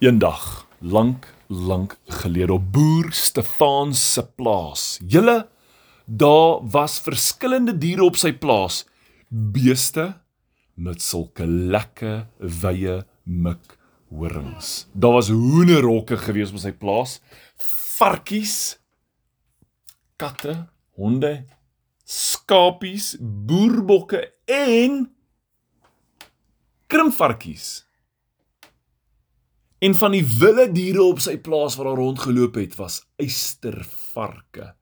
Eendag, lank, lank gelede op boer Stefan se plaas. Julle daar was verskillende diere op sy plaas. Beeste met sulke lekker wye mik horings. Daar was hoenderhokke gewees op sy plaas. Varkies, katte, honde, skapies, boerbokke en krimpvarkies. En van die wilde diere op sy plaas wat daar rondgeloop het, was eystervarke.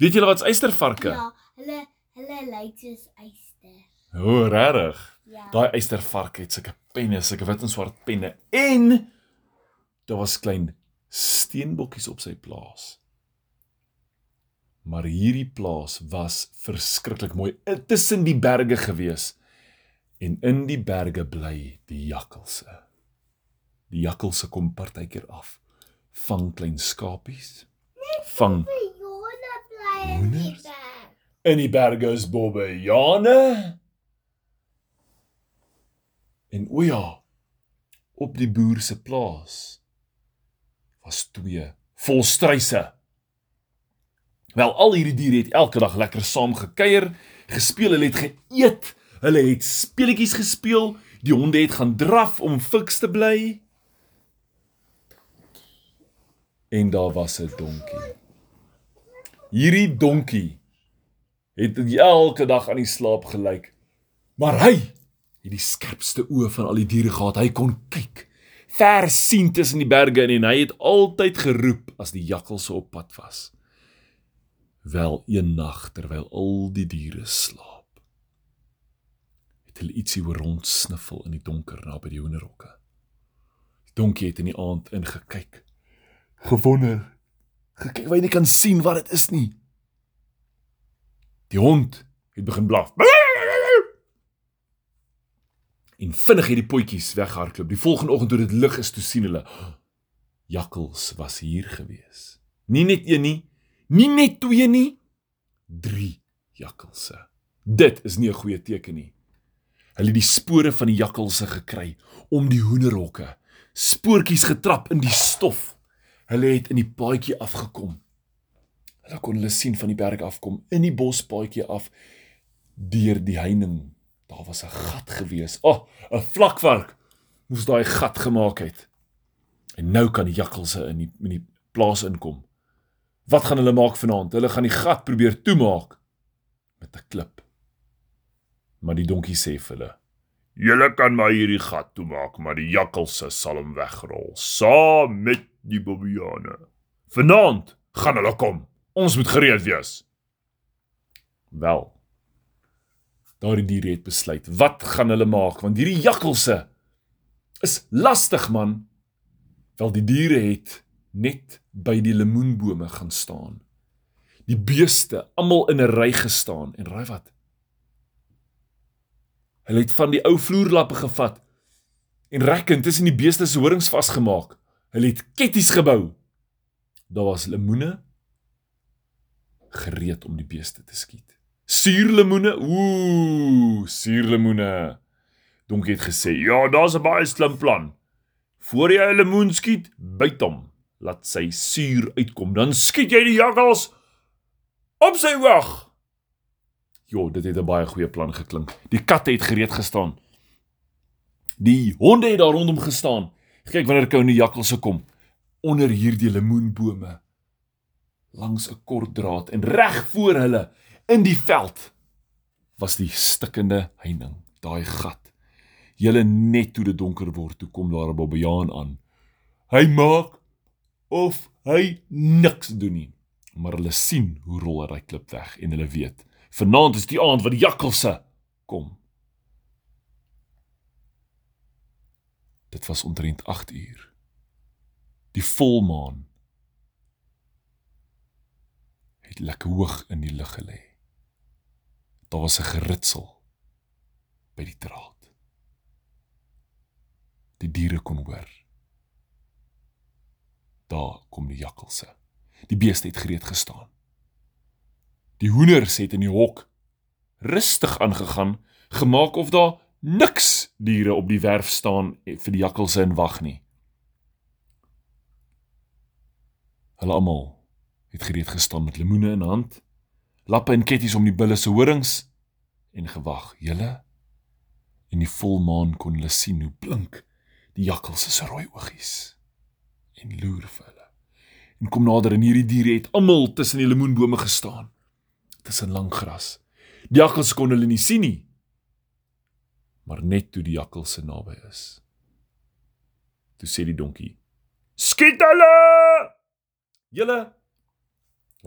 Weet julle wat's eystervarke? Ja, hulle hulle lyk soos eyster. O, oh, regtig? Ja. Daai eystervark het sulke penne, sulke wit en swart penne en daar was klein steenbokkies op sy plaas. Maar hierdie plaas was verskriklik mooi tussen die berge gewees. En in die berge bly die jakkalse. Die jakkalse kom partykeer af. Vang klein skapies. Vang Jona bly in die berg. in die berge is bobbejane. En o ja, op die boer se plaas was twee volstruise. Wel al hierdie diere het elke dag lekker saam gekuier, gespeel, hulle het geëet, hulle het speletjies gespeel, die honde het gaan draf om fiks te bly. En daar was 'n donkie. Hierdie donkie het elke dag aan die slaap gelyk. Maar hy het die skerpste oë van al die diere gehad. Hy kon kyk ver sien tussen die berge in en hy het altyd geroep as die jakkalse op pad was. Wel een nag terwyl al die diere slaap, het hulle ietsie hoor rondsniffel in die donker naby die hoenderhokke. Die donkie het in die aand ingekyk. Gewonder. Gekyk waar hy nie kan sien wat dit is nie. Die hond het begin blaf. En vinnig het die potjies weghardloop. Die volgende oggend toe dit lig is, toe sien hulle jakkals was hier gewees. Nie net een nie, nie net twee nie, drie jakkalse. Dit is nie 'n goeie teken nie. Hulle het die spore van die jakkalse gekry om die hoenderhokke, spoortjies getrap in die stof. Hulle het in die paadjie afgekom. Hulle kon hulle sien van die berg afkom in die bospaadjie af deur die heining. Daar was 'n gat gewees. O, oh, 'n vlakvark moes daai gat gemaak het. En nou kan die jakkalse in die in die plaas inkom. Wat gaan hulle maak vanaand? Hulle gaan die gat probeer toemaak met 'n klip. Maar die donkie sê vir hulle: "Julle kan maar hierdie gat toemaak, maar die jakkalse sal hom wegrol saam met die bobbejane. Vanaand gaan hulle kom. Ons moet gereed wees." Wel. Daardie diere het besluit, wat gaan hulle maak want hierdie jakkalse is lastig man. Wel die diere het net by die lemoenbome gaan staan. Die beeste almal in 'n ry gestaan en raai wat? Hulle het van die ou vloerlappe gevat en rekkend tussen die beeste se horings vasgemaak. Hulle het ketties gebou. Daar was lemoene gereed om die beeste te skiet. Suurlemoene, ooh, suurlemoene. Donkie het gesê, "Ja, daar's 'n baie slim plan. Voor jy 'n lemoen skiet, byt hom. Laat sy suur uitkom, dan skiet jy die jakkals op sy wag." Jo, dit het 'n baie goeie plan geklink. Die katte het gereed gestaan. Die honde het daar rondom gestaan. Kyk wanneer kou die jakkalse kom onder hierdie lemoenbome langs 'n kort draad en reg voor hulle in die veld was die stikkende heining, daai gat. Julle net toe dit donker word, toe kom daar 'n bobbejaan aan. Hy maak of hy niks doen nie. Maar hulle sien hoe rol hy klip weg en hulle weet, vanaand is die aand wat die jakkalse kom. Dit was omtrent 8 uur. Die volmaan het lekker hoog in die lug gelê. Daar was 'n geritsel by die draad. Die diere kon hoor. Daar kom die jakkalse. Die beeste het gereed gestaan. Die hoenders het in die hok rustig aangegaan, gemaak of daar niks diere op die werf staan vir die jakkalse in wag nie. Hulle almal het gereed gestaan met lemoene in hand, lappe en ketties om die bulle se horings en gewag. Julle in die volmaan kon hulle sien hoe blink die jakkals se rooi oogies en loer vir hulle. En kom nader en hierdie diere het almal tussen die lemoenbome gestaan, tussen lang gras. Die jakkals kon hulle nie sien nie. Maar net toe die jakkals se naby is, toe sê die donkie: "Skiet hulle!" Julle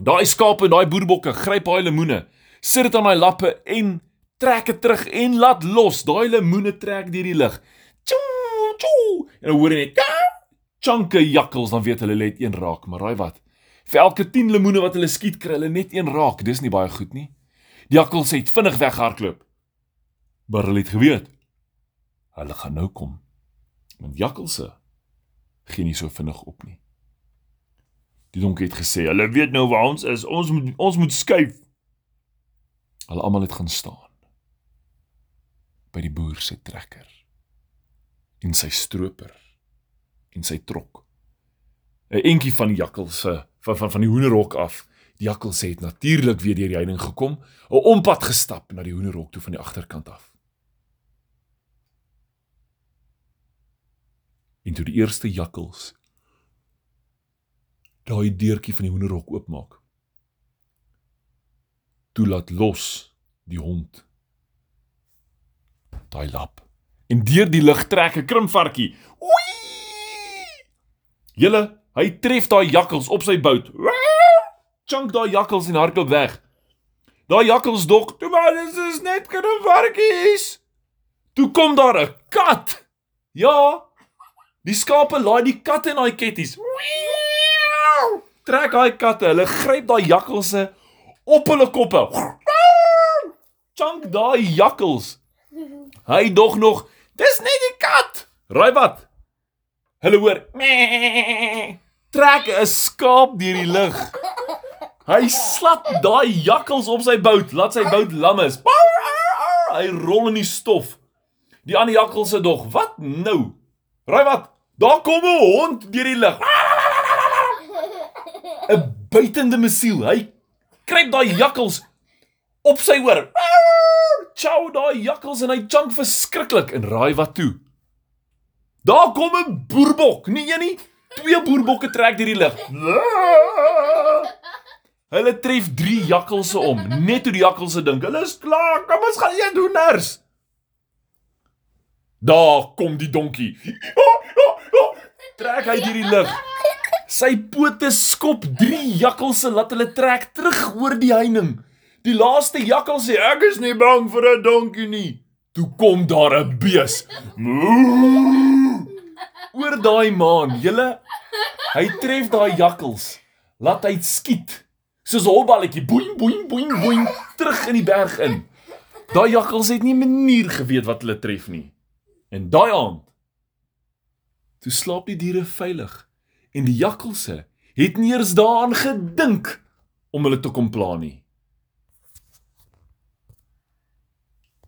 daai skape en daai boerbokke gryp daai lemoene, sit dit aan daai lappe en trek dit terug en laat los. Daai lemoene trek deur die lug. Tjoo, tjoo. En dan hoor jy net chunke jakkals, dan weet hulle net een raak, maar raai wat? Vir elke 10 lemoene wat hulle skiet, kry hulle net een raak. Dis nie baie goed nie. Die jakkals het vinnig weghardloop. Maar hulle het geweet hulle gaan nou kom. Want jakkalse gee nie so vinnig op nie. Die donkie het gesê, "Hulle weet nou waar ons is. Ons moet ons moet skuif." Hulle almal het gaan staan by die boer se trekker en sy stroper en sy trok. 'n Entjie van die jakkalse van van van die hoenderhok af. Die jakkalse het natuurlik weer deur die heining gekom, 'n ompad gestap na die hoenderhok toe van die agterkant af. En toe die eerste jakkals daai deurtjie van die hoenderhok oopmaak. Toe laat los die hond. Daai lap. En deur die lug trek 'n krimvarkie. Julle, hy tref daai jakkals op sy bout. Chunk daai jakkals en hardloop weg. Daai jakkals dog, "Toe maar, dit is net krimvarkies." Toe kom daar 'n kat. Ja, Die skape laai die katte in daai ketties. Trek daai katte, hulle gryp daai jakkalse op hulle koppe. Chunk daai jakkals. Hy dog nog, dis net die kat. Raai wat? Hulle hoor. Trek 'n skaap deur die lug. Hy slat daai jakkals op sy bout, laat sy bout lam is. Hy rol in die stof. Die ander jakkalse dog, wat nou? Raai wat? Daar kom 'n hond deur die lug. 'n Buitende mesiel. Hy kruip daai jakkals op sy oor. Chou daai jakkals en hy chunk verskriklik en raai wat toe. Daar kom 'n boerbok, nie een nie, twee boerbokke trek deur die lug. Hulle tref 3 jakkalse om, net toe die jakkalse dink, hulle is klaar, kom ons gaan eet hoenders. Daar kom die donkie. Trek hy deur die lug. Sy pote skop 3 jakkalse laat hulle trek terug oor die heining. Die laaste jakkal sê ek is nie bang vir 'n donkie nie. Toe kom daar 'n bees. Oor daai maan, julle hy tref daai jakkals. Laat hy skiet. Soos 'n hobballetjie, boing boing boing boing terug in die berg in. Daai jakkals het nie manier geweet wat hulle tref nie. En daai aand toe slaap die diere veilig en die jakkalse het nie eers daaraan gedink om hulle te kom pla nie.